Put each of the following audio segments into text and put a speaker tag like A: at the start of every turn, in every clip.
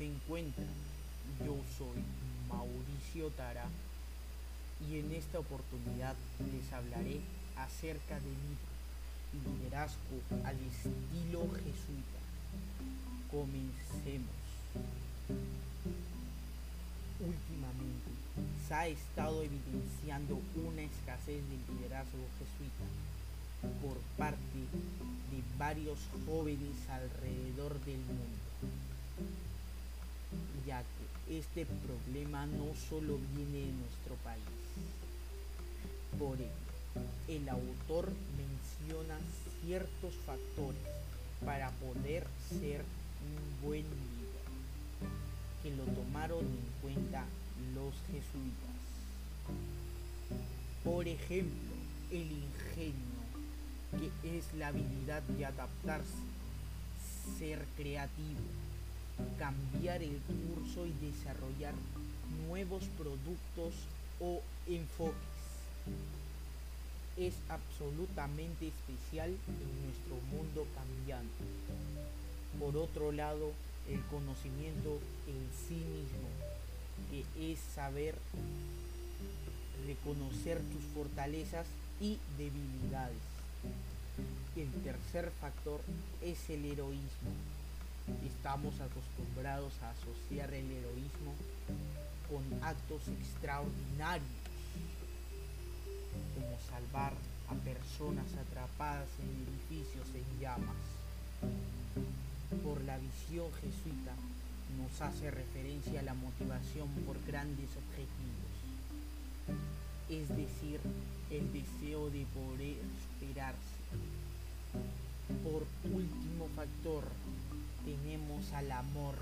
A: encuentran? Yo soy Mauricio Tara y en esta oportunidad les hablaré acerca del libro Liderazgo al estilo jesuita. Comencemos. Últimamente se ha estado evidenciando una escasez del liderazgo jesuita por parte de varios jóvenes alrededor del mundo, ya que este problema no solo viene de nuestro país. Por ello, el autor menciona ciertos factores para poder ser un buen líder, que lo tomaron en cuenta los jesuitas. Por ejemplo, el ingenio que es la habilidad de adaptarse, ser creativo, cambiar el curso y desarrollar nuevos productos o enfoques. Es absolutamente especial en nuestro mundo cambiante. Por otro lado, el conocimiento en sí mismo, que es saber reconocer tus fortalezas y debilidades. El tercer factor es el heroísmo. Estamos acostumbrados a asociar el heroísmo con actos extraordinarios, como salvar a personas atrapadas en edificios en llamas. Por la visión jesuita nos hace referencia a la motivación por grandes objetivos, es decir, el deseo de poder esperarse por último factor tenemos al amor,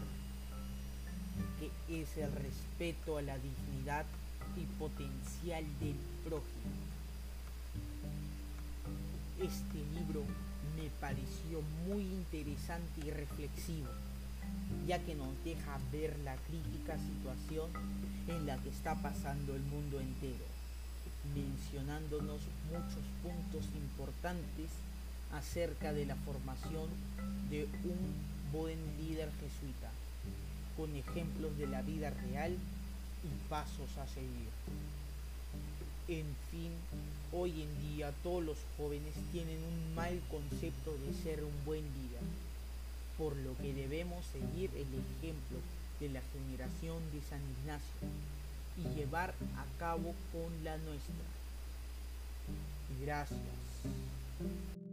A: que es el respeto a la dignidad y potencial del prójimo. Este libro me pareció muy interesante y reflexivo, ya que nos deja ver la crítica situación en la que está pasando el mundo entero, mencionándonos muchos puntos importantes acerca de la formación de un buen líder jesuita, con ejemplos de la vida real y pasos a seguir. En fin, hoy en día todos los jóvenes tienen un mal concepto de ser un buen líder, por lo que debemos seguir el ejemplo de la generación de San Ignacio y llevar a cabo con la nuestra. Gracias.